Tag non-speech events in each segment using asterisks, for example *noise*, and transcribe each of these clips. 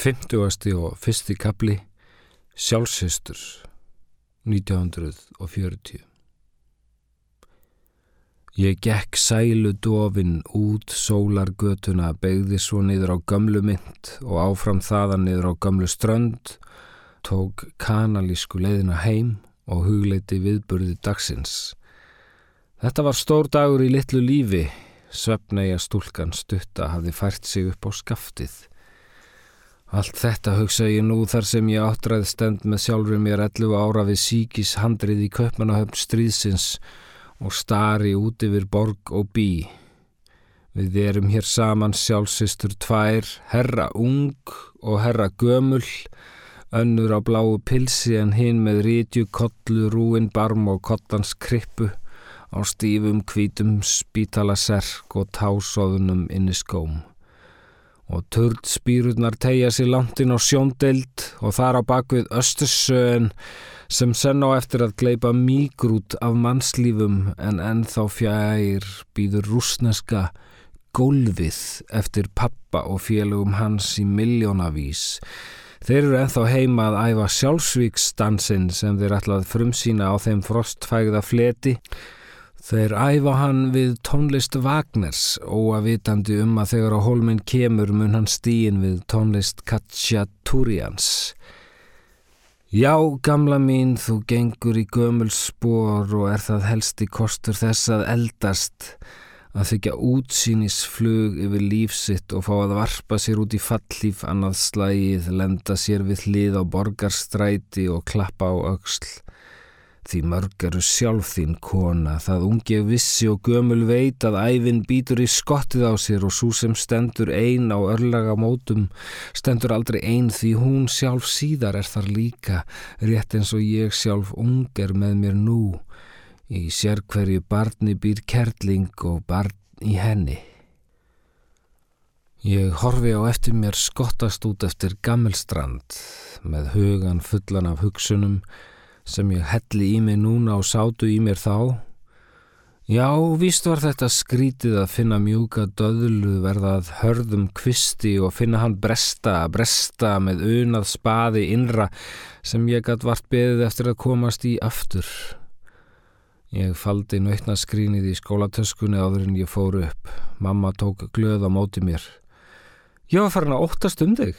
50. og fyrsti kapli Sjálfsistur 1940 Ég gekk sælu dofin út sólargötuna, begði svo niður á gömlu mynd og áfram þaðan niður á gömlu strönd, tók kanalísku leiðina heim og hugleiti viðburði dagsins. Þetta var stór dagur í litlu lífi, svefnæja stúlkan stutta hafði fært sig upp á skaftið. Allt þetta hugsa ég nú þar sem ég áttræð stend með sjálfur mér 11 ára við síkis handrið í köpmanahöfn stríðsins og stari út yfir borg og bí. Við erum hér saman sjálfsistur tvær, herra ung og herra gömul, önnur á bláu pilsi en hinn með rítju, kollu, rúin, barm og kottans krippu á stífum kvítum spítalaserk og tásóðunum inni skóm og törnspýrurnar tegja sér langt inn á sjóndeld og þar á bakvið Östursöen sem senn á eftir að gleipa mígrút af mannslífum en ennþá fjær býður rúsneska gólfið eftir pappa og félögum hans í miljónavís. Þeir eru ennþá heima að æfa sjálfsvíksdansinn sem þeir ætlað frumsýna á þeim frostfægða fleti Þeir æfa hann við tónlist Wagners óavitandi um að þegar á holminn kemur mun hann stíin við tónlist Katjatúrians. Já, gamla mín, þú gengur í gömul spór og er það helsti kostur þess að eldast, að þykja útsýnisflug yfir lífsitt og fá að varpa sér út í fallíf annað slægið, lenda sér við hlið á borgarstræti og klappa á auksl. Því mörg eru sjálf þín kona, það ungi vissi og gömul veit að æfin býtur í skottið á sér og svo sem stendur ein á örlaga mótum, stendur aldrei ein því hún sjálf síðar er þar líka, rétt eins og ég sjálf ung er með mér nú. Í sérkverju barni býr kerling og barn í henni. Ég horfi á eftir mér skottast út eftir gammelstrand með hugan fullan af hugsunum, sem ég helli í mig núna og sátu í mér þá. Já, víst var þetta skrítið að finna mjúka döðlu verðað hörðum kvisti og finna hann bresta, bresta með unað spaði innra sem ég gætt vart beðið eftir að komast í aftur. Ég faldi nautna skrínið í skólatöskunni áður en ég fór upp. Mamma tók glöð á móti mér. Ég var farin að óttast um þig.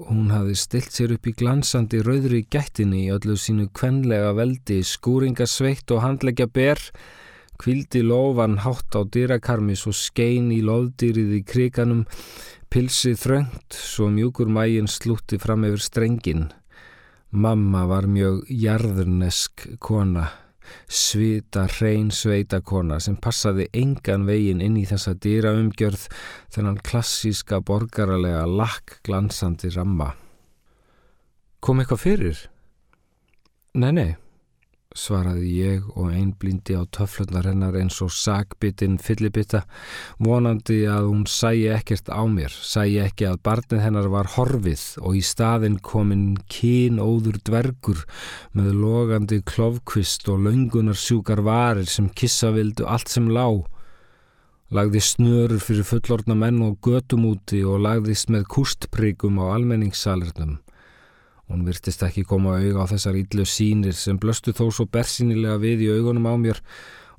Hún hafði stilt sér upp í glansandi rauðri gættinni í öllu sínu kvenlega veldi, skúringasveitt og handleggja ber, kvildi lofan hátt á dyrakarmis og skein í loðdýrið í kriganum, pilsi þröngt, svo mjúkur mægin slútti fram yfir strengin. Mamma var mjög jarðurnesk kona svita hrein sveitakona sem passaði engan vegin inn í þessa dýra umgjörð þennan klassíska borgaralega lakk glansandi ramma. Kom eitthvað fyrir? Nei, nei svaraði ég og einblindi á töflunar hennar eins og sagbitinn fyllibitta, vonandi að hún sæi ekkert á mér, sæi ekki að barnið hennar var horfið og í staðin kominn kínóður dvergur með logandi klofkvist og laungunar sjúkar varir sem kissa vildu allt sem lág. Lagði snörur fyrir fullorna menn og götumúti og lagðist með kústpryggum á almenningssalernum. Hún virtist ekki koma auða á þessar íllu sínir sem blöstu þó svo bersinilega við í augunum á mér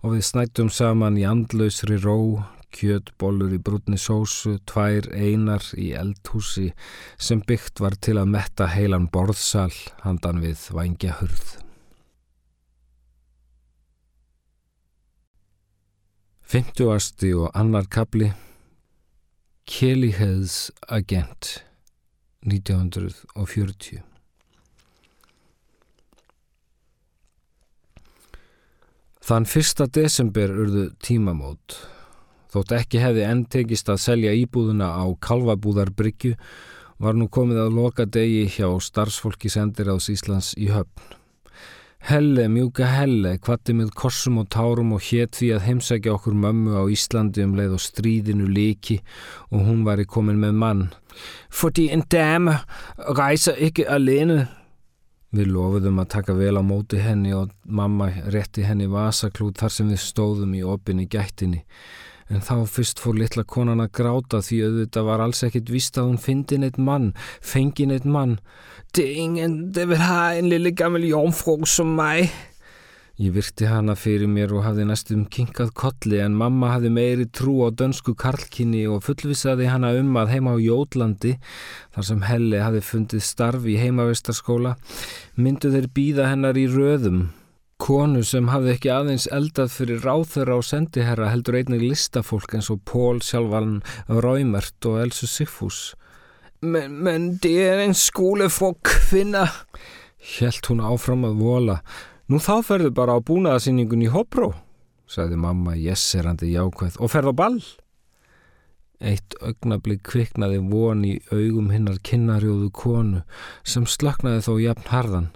og við snættum saman í andlausri ró, kjötbólur í brútni sósu, tvær einar í eldhúsi sem byggt var til að metta heilan borðsal handan við vangja hurð. Fymtuasti og annar kabli Kellyheads Agent 1940 Þann fyrsta desember urðu tímamót. Þótt ekki hefði enn tekist að selja íbúðuna á Kalvabúðarbryggju var nú komið að loka degi hjá starfsfólki sendir ás Íslands í höfn. Helle, mjúka Helle, kvatti með korsum og tárum og hétt því að heimsækja okkur mömmu á Íslandi um leið og stríðinu líki og hún var í komin með mann. Fordi en dame rejser ekki alene, Við lofuðum að taka vel á móti henni og mamma rétti henni vasaklút þar sem við stóðum í opinni gættinni. En þá fyrst fór litla konan að gráta því auðvitað var alls ekkit vist að hún fyndin eitt mann, fengin eitt mann. Det er ingen, det vil ha en lille gammel jomfrú som mig. Ég virti hana fyrir mér og hafði næstum kinkað kolli en mamma hafði meiri trú á dönsku karlkinni og fullvisaði hana um að heima á Jótlandi, þar sem Helli hafði fundið starf í heimavistarskóla, myndu þeir býða hennar í röðum Konu sem hafði ekki aðeins eldað fyrir ráþöra og sendiherra heldur einnig listafólk eins og Pól sjálfan Raumert og Elsu Siffús. Men, men det er en skóle for kvinna. Hjælt hún áfram að vola. Nú þá ferðu bara á búnaðasýningun í Hopró, sagði mamma jesserandi jákvæð, og ferðu á ball. Eitt augnablík kviknaði von í augum hinnar kinnarjóðu konu sem slaknaði þó jafn harðan.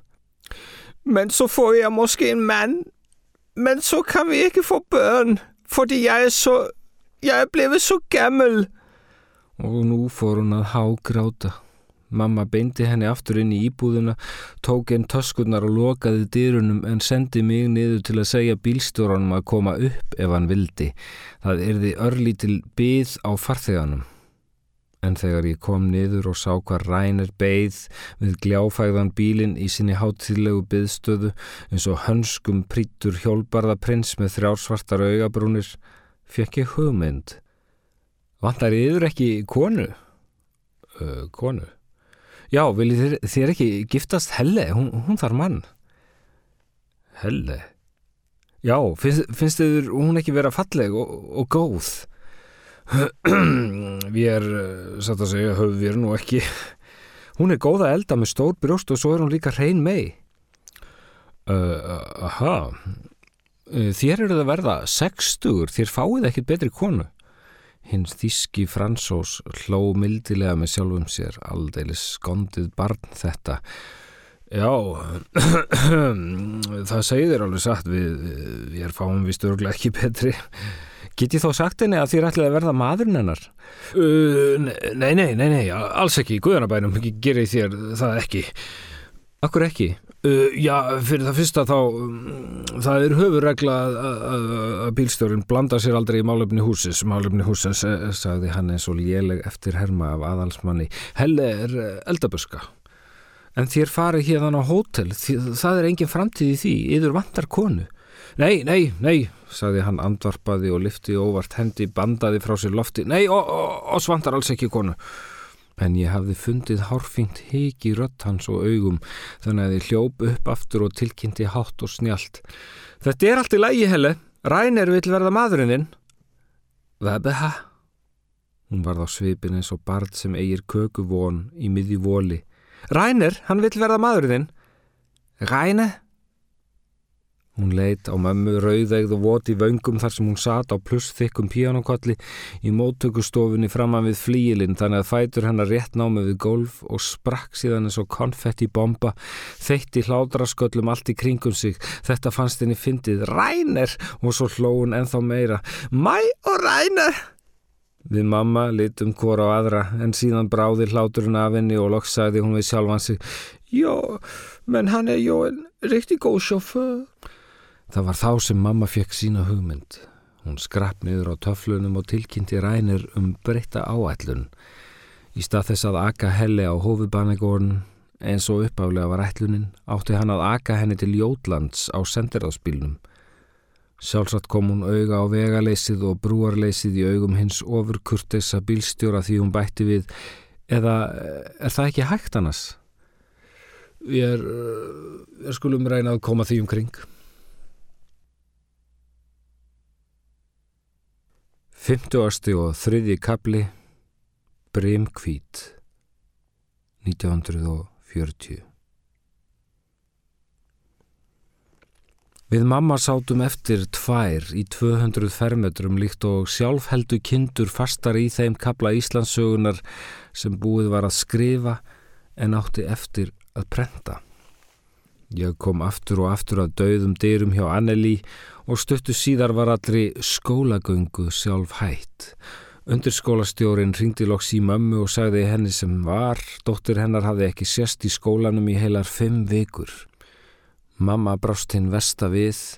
Men så får jeg måske en mand. Men så kan vi ikke få børn, fordi jeg er så... Jeg er blevet så gammel. Og nú fór hún að hágráta. Mamma beindi henni aftur inn í íbúðuna, tók einn töskurnar og lokaði dýrunum en sendi mig niður til að segja bílstjóranum að koma upp ef hann vildi. Það erði örlítil byð á farþeganum en þegar ég kom niður og sá hvað rænir beigð við gljáfægðan bílinn í sinni hátíðlegu byðstöðu eins og hönskum prítur hjólbarða prins með þrjársvartar augabrúnir, fekk ég hugmynd. Vantar yfir ekki konu? Uh, konu? Já, viljið þér, ekki giftast Helle? Hún, hún þar mann. Helle? Já, finnst, finnst þið hún ekki vera falleg og, og góð? *clears throat* við er eh, satt að segja höfum við nú ekki hún er góða elda með stór brjóst og svo er hún líka hrein mei uh, aha uh, þér eru það að verða sextugur, þér fáið ekkit betri konu hins þíski fransós hló mildilega með sjálfum sér aldeilis skondið barn þetta já *clears throat* það segir alveg satt við, við er fáum við störgla ekki betri Get ég þá sagt henni að þér ætlaði að verða maðurinn hennar? Uh, nei, nei, nei, nei, alls ekki, guðanabænum, gerir þér það ekki. Akkur ekki? Uh, já, fyrir það fyrsta þá, um, það er höfuregla að bílstjórin blanda sér aldrei í málefni húsins, málefni húsins, eh, sagði hann eins og léleg eftir herma af aðalsmanni. Helle er eh, eldaböska. En þér farið hérna á hótel, það er engin framtíð í því, yfir vantar konu. Nei, nei, nei, sagði hann andvarpaði og lyfti óvart hendi, bandaði frá sér lofti. Nei, og svantar alls ekki konu. En ég hafði fundið hárfínt hiki rött hans og augum, þannig að ég hljóp upp aftur og tilkynnti hátt og snjált. Þetta er allt í lægi, Helle. Rænir vill verða maðurinn þinn. Vebeha. Hún varð á svipin eins og barð sem eigir kökuvón í miði vóli. Rænir, hann vill verða maðurinn þinn. Hún leitt á mömmu rauðegð og voti vöngum þar sem hún sat á plussþykkum píanokolli í móttökustofunni framan við flíilinn þannig að fætur hennar rétt námið við golf og sprakk síðan eins og konfetti bomba, þeitt í hládrasköllum allt í kringum sig. Þetta fannst henni fyndið Ræner og svo hlóun enþá meira. Mæ og Ræner! Við mamma litum hvora á aðra en síðan bráði hláturinn af henni og loksaði hún við sjálfan sig. Jó, menn hann er jó en riktig góð sjófur. Það var þá sem mamma fekk sína hugmynd. Hún skrapp niður á töflunum og tilkynnti rænir um breytta áætlun. Í stað þess að aka helli á hófubanegórn eins og uppálega var ætlunin átti hann að aka henni til Jótlands á sendiráðsbílnum. Sjálfsagt kom hún auga á vegaleysið og brúarleysið í augum hins ofur kurtesa bílstjóra því hún bætti við eða er það ekki hægt annars? Við er, er skulum reynað að koma því umkring. 50. og þriði kapli Brimkvít 1940 Við mamma sátum eftir tvær í 200 fermetrum líkt og sjálfheldu kindur fastar í þeim kapla Íslandsögunar sem búið var að skrifa en átti eftir að prenta. Ég kom aftur og aftur að dauðum dyrum hjá Anneli og stöttu síðar var allri skólagöngu sjálf hætt. Undirskólastjórin ringdi loks í mömmu og sagði henni sem var, dóttir hennar hafði ekki sérst í skólanum í heilar fimm vikur. Mamma brást hinn vesta við,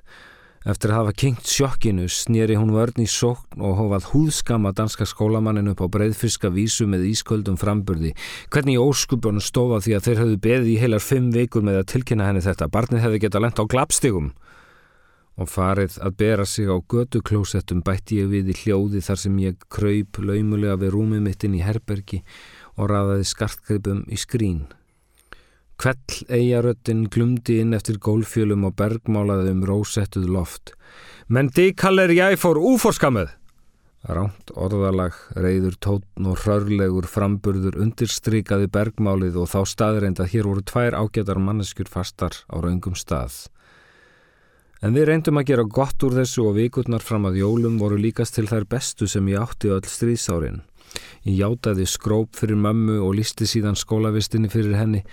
Eftir að hafa kynkt sjokkinu snýri hún vörn í sókn og hófað húðskama danska skólamannin upp á breyðfiska vísu með ísköldum framburði. Hvernig óskupunum stófa því að þeir höfðu beðið í heilar fimm vikur með að tilkynna henni þetta. Barnið hefði geta lent á glapstigum. Og farið að bera sig á göduklósettum bætti ég við í hljóði þar sem ég kröyp laumulega við rúmið mitt inn í herbergi og raðaði skartgripum í skrín. Kvell eigaröttin glumdi inn eftir gólfjölum og bergmálaði um rósettuð loft. Men dikaller ég fór úforskamuð! Ránt orðalag, reyður tótn og hrörlegur framburður undirstrykaði bergmálið og þá staðreind að hér voru tvær ágætar manneskjur fastar á raungum stað. En við reyndum að gera gott úr þessu og vikurnar fram að jólum voru líkast til þær bestu sem ég átti öll stríðsárin. Ég játaði skróp fyrir mömmu og listi síðan skólavistinni fyrir henni,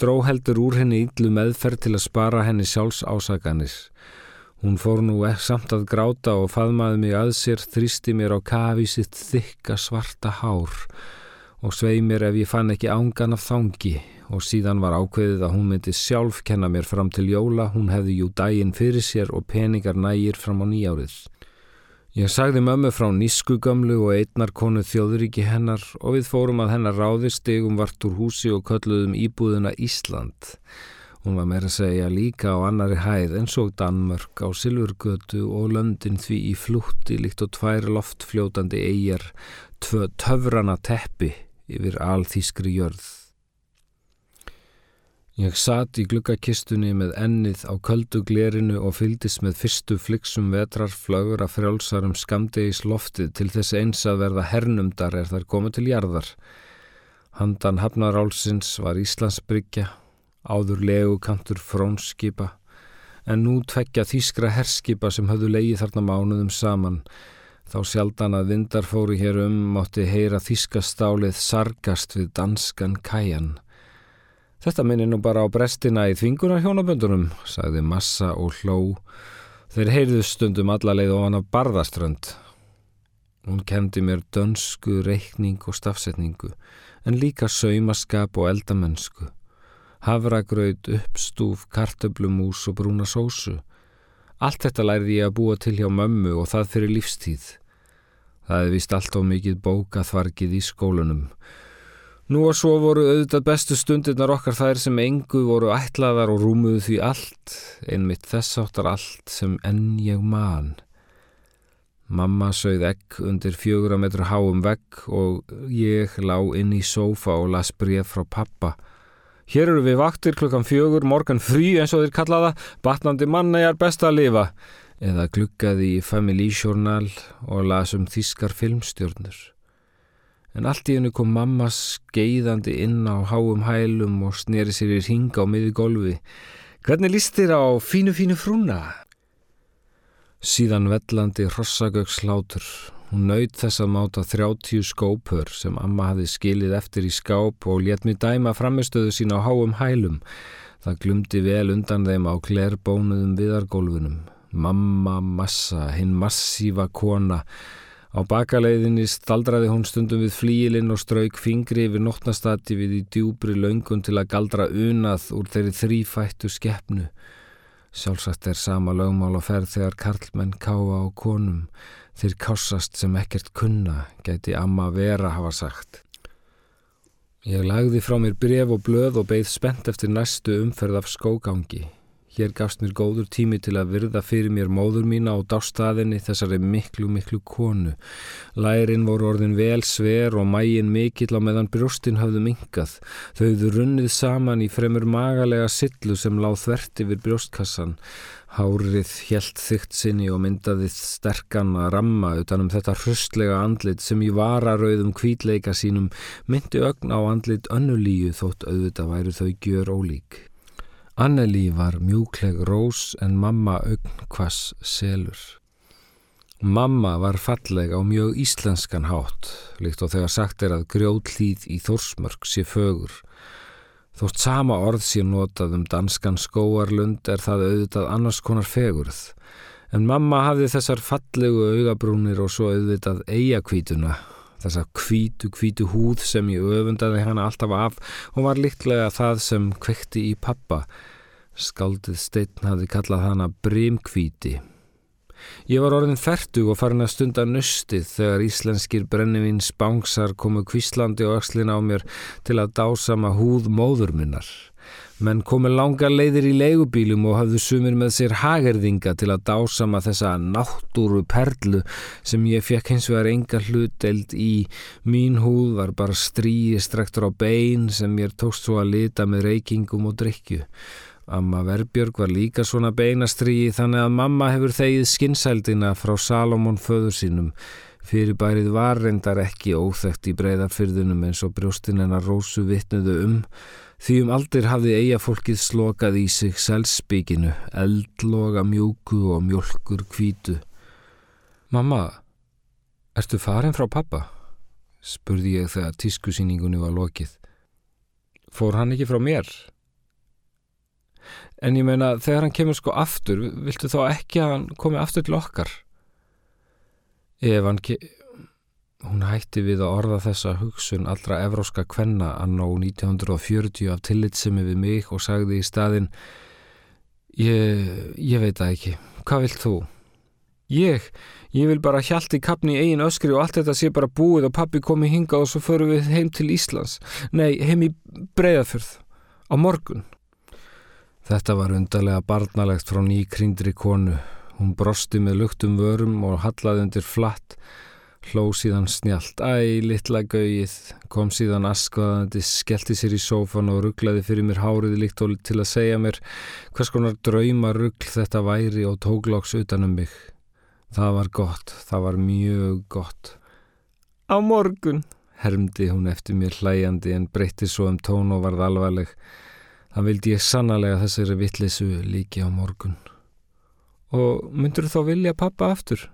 dró heldur úr henni yllu meðferð til að spara henni sjálfs ásaganir. Hún fór nú ekki samt að gráta og faðmaði mig að sér, þrýsti mér á kafi sitt þykka svarta hár og svei mér ef ég fann ekki ángan af þangi og síðan var ákveðið að hún myndi sjálf kenna mér fram til jóla, hún hefði jú dægin fyrir sér og peningar nægir fram á nýjárið. Ég sagði mömmu frá nískugamlu og einnar konu þjóðuríki hennar og við fórum að hennar ráði stegum vart úr húsi og kölluðum íbúðuna Ísland. Hún var meira að segja líka á annari hæð en svo Danmörk á Silvurgötu og löndin því í flútti líkt og tvær loftfljótandi eigjar, tvö töfrana teppi yfir alþískri jörð. Ég satt í glukkakistunni með ennið á köldu glerinu og fyldist með fyrstu fliksum vetrar flögur að frjálsarum skamdegis loftið til þess eins að verða hernumdar er þar komið til jarðar. Handan hafnarálsins var Íslandsbryggja, áður legukantur frónskipa, en nú tveggja þýskra herskipa sem höfðu leiði þarna mánuðum saman. Þá sjaldan að vindar fóru hér um mátti heyra þýskastálið sargast við danskan kæjan. Þetta minni nú bara á brestina í þvingunar hjónaböndunum, sagði Massa og hló. Þeir heyrðu stundum allarleið ofan af barðaströnd. Hún kendi mér dönsku, reikning og stafsetningu, en líka saumaskap og eldamennsku. Havragraut, uppstúf, kartöblumús og brúna sósu. Allt þetta lærði ég að búa til hjá mömmu og það fyrir lífstíð. Það hefði vist allt á mikið bókaþvargið í skólunum. Nú og svo voru auðvitað bestu stundirnar okkar þær sem engu voru ætlaðar og rúmuðu því allt, einmitt þess áttar allt sem enn ég man. Mamma sögð egg undir fjögur að metru háum vegg og ég lá inn í sófa og las bref frá pappa. Hér eru við vaktir klukkan fjögur, morgan frí eins og þeir kallaða, batnandi manna ég er best að lifa. Eða glukkaði í Family Journal og las um þískar filmstjórnur en allt í hennu kom mamma skeiðandi inn á háum hælum og sneri sér í ringa á miði golfi. Hvernig líst þér á fínu fínu frúna? Síðan vellandi rossagöggslátur. Hún naut þess að máta þrjáttíu skópur sem amma hafi skilið eftir í skáp og létt mér dæma framistöðu sín á háum hælum. Það glumdi vel undan þeim á klerbónuðum viðargólfunum. Mamma massa, hinn massífa kona, Á bakaleiðinni staldraði hún stundum við flíilinn og strauk fingri yfir nótnastati við í djúbri laungun til að galdra unað úr þeirri þrýfættu skeppnu. Sjálfsagt er sama lögmál og ferð þegar karlmenn káa á konum. Þeir kássast sem ekkert kunna, gæti amma vera hafa sagt. Ég lagði frá mér bref og blöð og beigð spennt eftir næstu umferð af skógangi. Hér gafst mér góður tími til að virða fyrir mér móður mína og dástaðinni þessari miklu, miklu konu. Lærin voru orðin vel sver og mægin mikill á meðan brjóstin hafðu minkað. Þau hefðu runnið saman í fremur magalega sillu sem láð þvert yfir brjóstkassan. Hárið helt þygt sinni og myndaðið sterkan að ramma utanum þetta hrustlega andlit sem í vararauðum kvítleika sínum myndi ögn á andlit önnulíu þótt auðvitað væru þau gjör ólík. Anneli var mjúkleg rós en mamma augn kvass selur. Mamma var falleg á mjög íslenskan hátt, líkt og þegar sagt er að grjóðlýð í Þórsmörk sé fögur. Þótt sama orð sé notað um danskan skóarlund er það auðvitað annars konar fegurð. En mamma hafði þessar fallegu augabrúnir og svo auðvitað eigakvítuna þessa kvítu, kvítu húð sem ég öfundaði hana alltaf af og var líklega það sem kvekti í pappa. Skaldið steitn hafði kallað hana brimkvíti Ég var orðin færtug og farin að stunda nustið þegar íslenskir brennivins bánsar komu kvíslandi og axlin á mér til að dásama húð móðurminnar. Menn komu langa leiðir í leigubílum og hafðu sumir með sér hagerðinga til að dásama þessa náttúru perlu sem ég fekk hins vegar enga hluteld í. Mín húð var bara stríi strektur á bein sem mér tókst svo að lita með reykingum og drikju. Amma Verbjörg var líka svona beinastriði þannig að mamma hefur þegið skinnsældina frá Salomón föður sínum. Fyrirbærið var reyndar ekki óþægt í breyðarfyrðunum eins og brjóstin hennar rósu vittnuðu um Því um aldir hafði eigafólkið slokað í sig selspíkinu, eldloga mjúku og mjölkur kvítu. Mamma, ertu farin frá pappa? spurði ég þegar tískusýningunni var lokið. Fór hann ekki frá mér? En ég meina, þegar hann kemur sko aftur, viltu þá ekki að hann komi aftur til okkar? Ef hann kemur... Hún hætti við að orða þessa hugsun allra evróska kvenna annó 1940 af tillitsemi við mig og sagði í staðin Ég, ég veit það ekki. Hvað vilt þú? Ég, ég vil bara hjálta í kapni í eigin öskri og allt þetta sé bara búið og pappi komi hingað og svo förum við heim til Íslands. Nei, heim í Breiðafjörð. Á morgun. Þetta var undarlega barnalegt frá ný krindri konu. Hún brosti með luktum vörum og hallaði undir flatt Hló síðan snjált, æ, litla gauið, kom síðan askvaðandi, skellti sér í sófan og rugglaði fyrir mér hárið líkt og til að segja mér hvers konar drauma ruggl þetta væri og tóglóks utanum mig. Það var gott, það var mjög gott. Á morgun, hermdi hún eftir mér hlæjandi en breytti svo um tón og varð alvarleg. Það vildi ég sannlega þessari vittlisu líki á morgun. Og myndur þú þá vilja pappa aftur?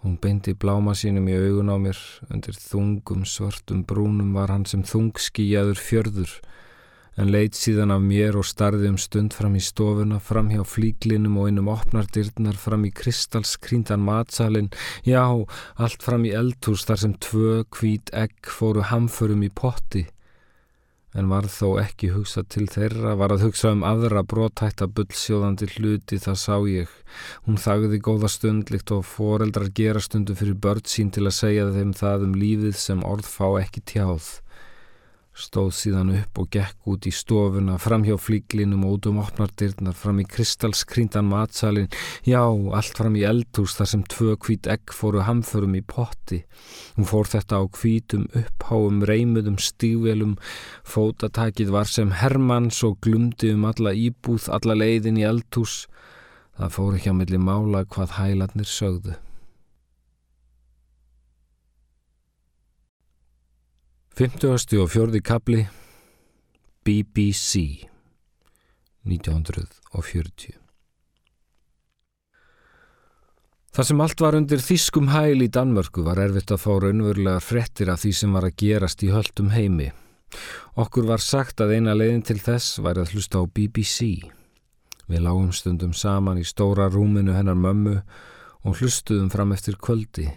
Hún beindi bláma sínum í augun á mér, undir þungum svartum brúnum var hann sem þungskíjaður fjörður, en leitt síðan af mér og starði um stund fram í stofuna, fram hjá flíklinum og einum opnardyrnar, fram í kristalskríndan matsalinn, já, allt fram í eldhús þar sem tvö hvít egg fóru hamförum í potti en var þó ekki hugsað til þeirra, var að hugsa um aðra brotætta bullsjóðandi hluti, það sá ég. Hún þagði góða stund líkt og foreldrar gera stundu fyrir börn sín til að segja þeim það um lífið sem orð fá ekki tjáð stóð síðan upp og gekk út í stofuna, fram hjá flíklinum og út um opnardyrnar, fram í kristalskríndan matsalin, já, allt fram í eldhús þar sem tvö hvít egg fóru hamförum í potti. Hún fór þetta á hvítum, uppháum, reymuðum, stígvelum, fótatakið var sem Hermanns og glumdi um alla íbúð, alla leiðin í eldhús. Það fór ekki á milli mála hvað hælarnir sögðu. 50. og fjörði kapli BBC 1940 Það sem allt var undir þýskum hæl í Danmörku var erfitt að fá raunverulegar frettir af því sem var að gerast í höldum heimi. Okkur var sagt að eina leiðin til þess væri að hlusta á BBC. Við lágum stundum saman í stóra rúminu hennar mömmu og hlustuðum fram eftir kvöldi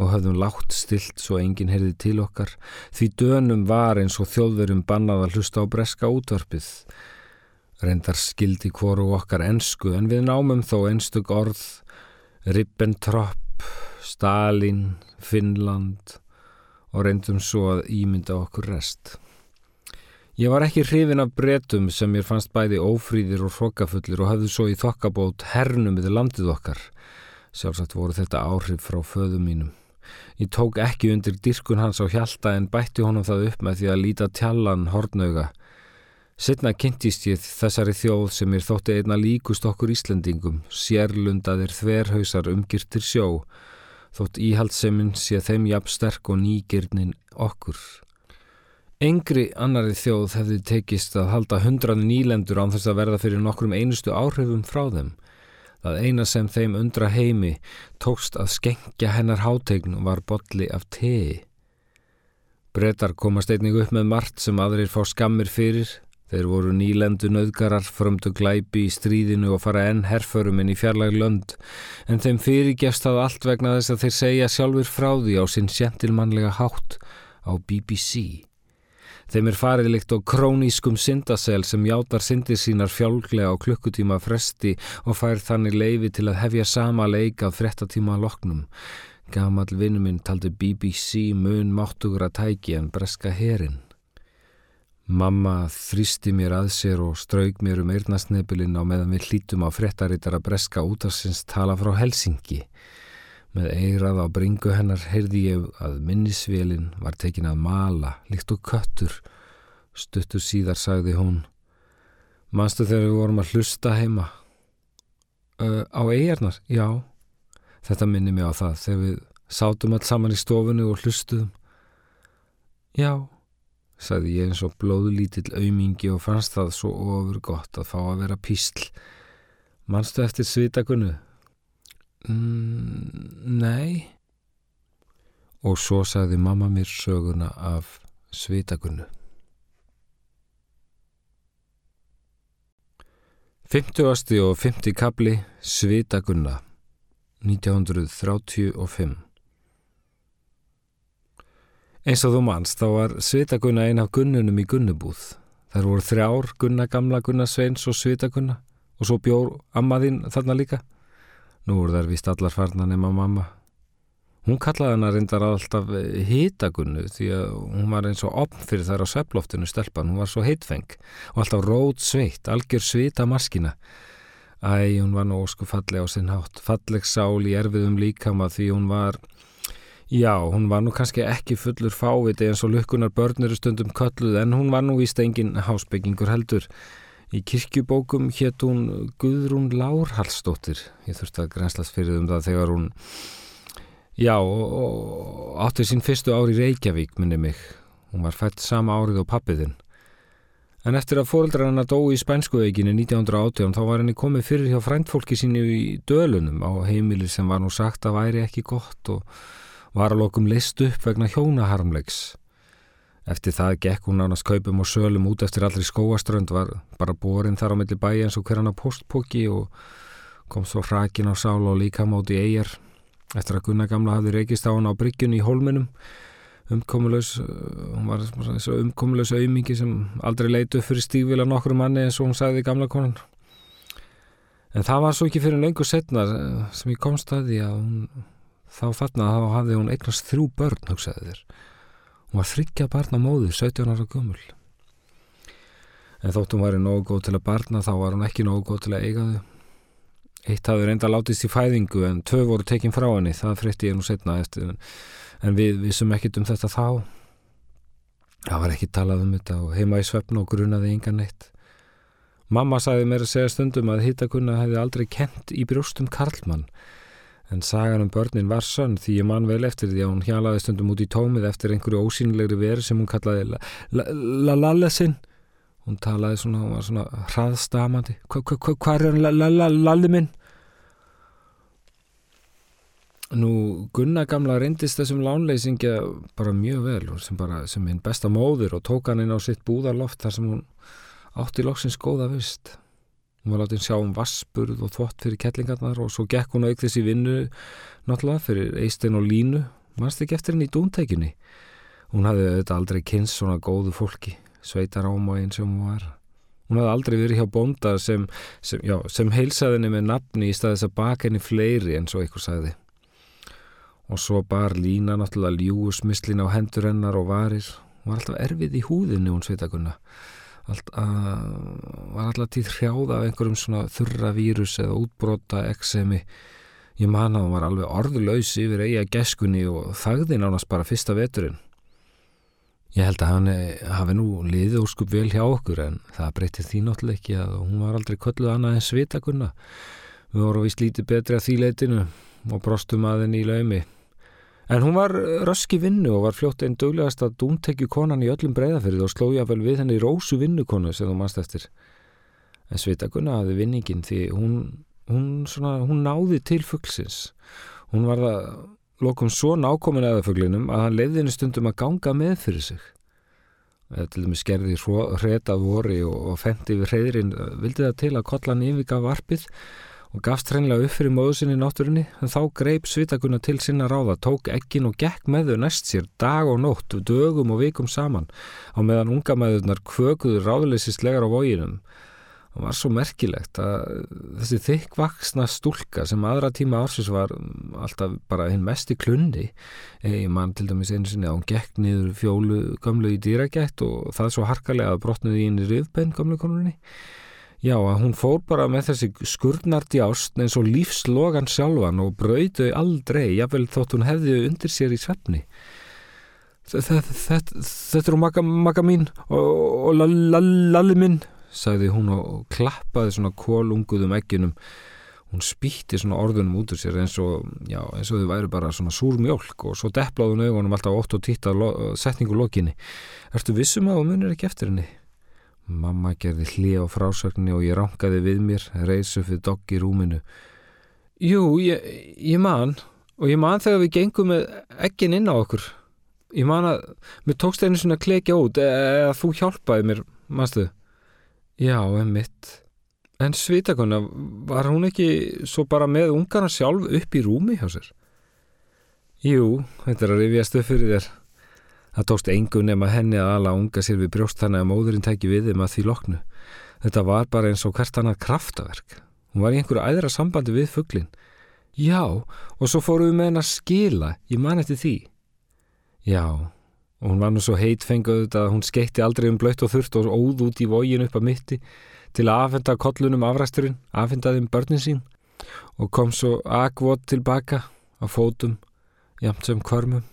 og höfðum látt stilt svo enginn heyrði til okkar því dönum var eins og þjóðverum bannað að hlusta á breska útvarpið. Reyndar skildi hvoru okkar ensku en við námum þó einstug orð Ribbentrop, Stalin, Finnland og reyndum svo að ímynda okkur rest. Ég var ekki hrifin af bretum sem mér fannst bæði ófríðir og hrokkafullir og hafði svo í þokkabót hernum við landið okkar. Sjálfsagt voru þetta áhrif frá föðum mínum. Ég tók ekki undir dirkun hans á hjálta en bætti honum það upp með því að líta tjallan hortnauga. Sittna kynntist ég þessari þjóð sem er þótti einna líkust okkur Íslandingum, sérlundaðir þverhausar umgirtir sjó, þótt íhaldseminn sé þeim jafn sterk og nýgirnin okkur. Engri annari þjóð hefði tekist að halda hundrað nýlendur án þess að verða fyrir nokkrum einustu áhrifum frá þeim. Það eina sem þeim undra heimi tókst að skengja hennar hátegn var botli af tei. Bretar komast einnig upp með margt sem aðrir fá skammir fyrir. Þeir voru nýlendu nöðgarar, frömdu glæpi í stríðinu og fara enn herförum inn í fjarlag lönd. En þeim fyrirgefst það allt vegna þess að þeir segja sjálfur frá því á sinn sjentilmannlega hátt á BBC. Þeim er farið líkt á krónískum syndasel sem játar syndir sínar fjálglega á klukkutíma fresti og fær þannig leifi til að hefja sama leik af frettatíma loknum. Gamal vinnuminn taldi BBC mun máttugra tæki en breska herin. Mamma þrýsti mér að sér og straug mér um eirnasnefilinn á meðan við hlítum á frettaritar að breska útarsins tala frá Helsingi. Með eirað á bringu hennar heyrði ég að minnisvélinn var tekin að mala, líkt og köttur. Stuttur síðar sagði hún, Manstu þegar við vorum að hlusta heima? Uh, á eigarnar? Já. Þetta minni mig á það þegar við sátum alls saman í stofunu og hlustuðum. Já, sagði ég eins og blóðlítill aumingi og fannst það svo ofur gott að fá að vera písl. Manstu eftir svitakunnu? Mm, nei. Og svo sagði mamma mér söguna af svitakunnu. 50. og 50. kapli Svitagunna 1935 Eins og þú manst þá var Svitagunna ein af gunnunum í gunnubúð. Þar voru þrjár gunna gamla gunna sveins og Svitagunna og svo bjór ammaðinn þarna líka. Nú voru þær vist allar farna nema mamma. Hún kallaði hana reyndar alltaf hitagunnu því að hún var eins og opn fyrir þær á svepploftinu stelpan. Hún var svo heitfeng og alltaf rót sveitt, algjör svita maskina. Æ, hún var nú ósku falleg á sinn hátt. Falleg sál í erfiðum líkama því hún var... Já, hún var nú kannski ekki fullur fáviti eins og lukkunar börnir stundum kölluð en hún var nú víst engin hásbyggingur heldur. Í kirkjubókum hétt hún Guðrún Lárhalsdóttir. Ég þurfti að grænslast fyrir um það þegar hún, já, og, og átti sín fyrstu ári í Reykjavík, minni mig. Hún var fætt sama árið á pappiðinn. En eftir að fóreldrar hann að dó í spænskuveikinu 1918 þá var henni komið fyrir hjá fræntfólki síni í dölunum á heimili sem var nú sagt að væri ekki gott og var að lokum list upp vegna hjónaharmlegs. Eftir það gekk hún ánast kaupum og sölum út eftir allri skóaströnd var bara borin þar á milli bæi eins og hver hann á postpóki og kom svo hrakin á sál og líka máti eigjar eftir að Gunnar gamla hafði reykist á hann á bryggjun í hólminum umkomulegs hún var þessu umkomulegs auðmingi sem aldrei leitu fyrir stífila nokkru manni eins og hún sagði gamla konan. En það var svo ekki fyrir lengur setnar sem ég komst að því að hún þá þarna þá hafði hún eignast þrjú börn hugsaði þér Hún var þryggja barna móðu, 17 ára gömul. En þótt hún væri nógu góð til að barna, þá var hún ekki nógu góð til að eiga þau. Eitt hafði reynda látist í fæðingu, en tvö voru tekinn frá henni, það frétti ég nú setna eftir, en við vissum ekkit um þetta þá. Það var ekki talað um þetta og heima í svefn og grunaði yngan neitt. Mamma sagði mér að segja stundum að hittakunna hefði aldrei kent í brjóstum Karlmann, En sagan um börnin var sönn því ég man vel eftir því að hún hjalaði stundum út í tómið eftir einhverju ósýnilegri veri sem hún kallaði Lallesinn. Hún talaði svona, hún var svona hraðstamandi. Hvað er hann Lalli minn? Nú, Gunna gamla reyndist þessum lánleysingja bara mjög vel sem bara sem hinn besta móður og tók hann inn á sitt búðarloft þar sem hún átti loksins góða vist. Hún var látið sjá um vassburð og þvott fyrir kettlingarnar og svo gekk hún auk þessi vinnu náttúrulega fyrir Eistein og Línu. Mannst ekki eftir henni í dúntekinni. Hún hafði auðvitað aldrei kynst svona góðu fólki, sveitar ámægin sem hún var. Hún hafði aldrei verið hjá bónda sem, sem, já, sem heilsaði henni með nafni í staðis að baka henni fleiri en svo einhver sagði. Og svo bar Lína náttúrulega ljúusmislin á hendur hennar og varir. Hún var alltaf erfið í húðinni hún sveitakunna allt, var alltaf tíð hrjáða af einhverjum svona þurra vírus eða útbrota eksemi. Ég man að hún var alveg orðlaus yfir eiga geskunni og þagði nánast bara fyrsta veturinn. Ég held að hann hafi nú liðið úrskup vel hjá okkur en það breytið því náttúrulega ekki að hún var aldrei kölluð annað en svitakunna við vorum vist lítið betri að því leitinu og brostum að henni í laumi En hún var röski vinnu og var fljótt einn döglegast að dúntekju konan í öllum breyðafyrði og slója vel við henni rósu vinnukonu sem þú mannst eftir. En Svitagunna hafði vinningin því hún, hún, svona, hún náði til fugglsins. Hún var það lokum svo nákomin aða fugglinum að hann leiði henni stundum að ganga með fyrir sig. Eða til dæmis gerði hretað voru og, og fendi við hreyðrin vildi það til að kollan yfirga varpið og gafst hreinlega upp fyrir móðu sinni í náttúrunni en þá greip svitakuna til sinna ráða, tók ekkin og gekk með þau næst sér dag og nótt, dögum og vikum saman á meðan unga maðurnar kvökuðu ráðleysislegar á voginum. Og var svo merkilegt að þessi þykkvaksna stúlka sem aðra tíma ársins var alltaf bara hinn mest í klundi ég man til dæmis einu sinni að hún gekk niður fjólu gamlu í dýragætt og það svo harkalega að brotnuði inn í rifbenn gamlu konunni já að hún fór bara með þessi skurnardi ást eins og lífslogan sjálfan og brauðu aldrei jável þótt hún hefði undir sér í svefni. Þetta er makka, mín og, lalli minn sagði hún og klappaði svona kólunguðum egginum hún spýtti svona orðunum út úr sér eins og, já, eins og þau væri bara svona súr mjölk og svo deplaði hún augunum alltaf ótt og títt að setningu lokinni. Ertu vissum að hún munir ekki eftir henni? Mamma gerði hlið á frásögninni og ég rankaði við mér, reysu fyrir dogg í rúminu Jú, ég, ég man og ég man þegar við gengum með eggin inn á okkur ég man að mér tókst einu svona klekja út eða þú hjálpaði mér, mannstu Já, emitt. En svitakonna, var hún ekki svo bara með ungarna sjálf upp í rúmi hjá sér? Jú, þetta er að rifjast upp fyrir þér. Það tókst engu nema henni að ala unga sér við brjóst þannig að móðurinn tæki við þeim að því loknu. Þetta var bara eins og hvert annað kraftaverk. Hún var í einhverju æðra sambandi við fugglin. Já, og svo fóruð við með henn að skila, ég man eftir því. Já, og hún var nú svo heitfenguð að hún skeitti aldrei um blött og þurft og óð út í vógin upp að mitti til að afhenda kollunum afræsturinn, afhendaði um börnin sín og kom svo agvot tilbaka á fótum, jamt sem kvörmum.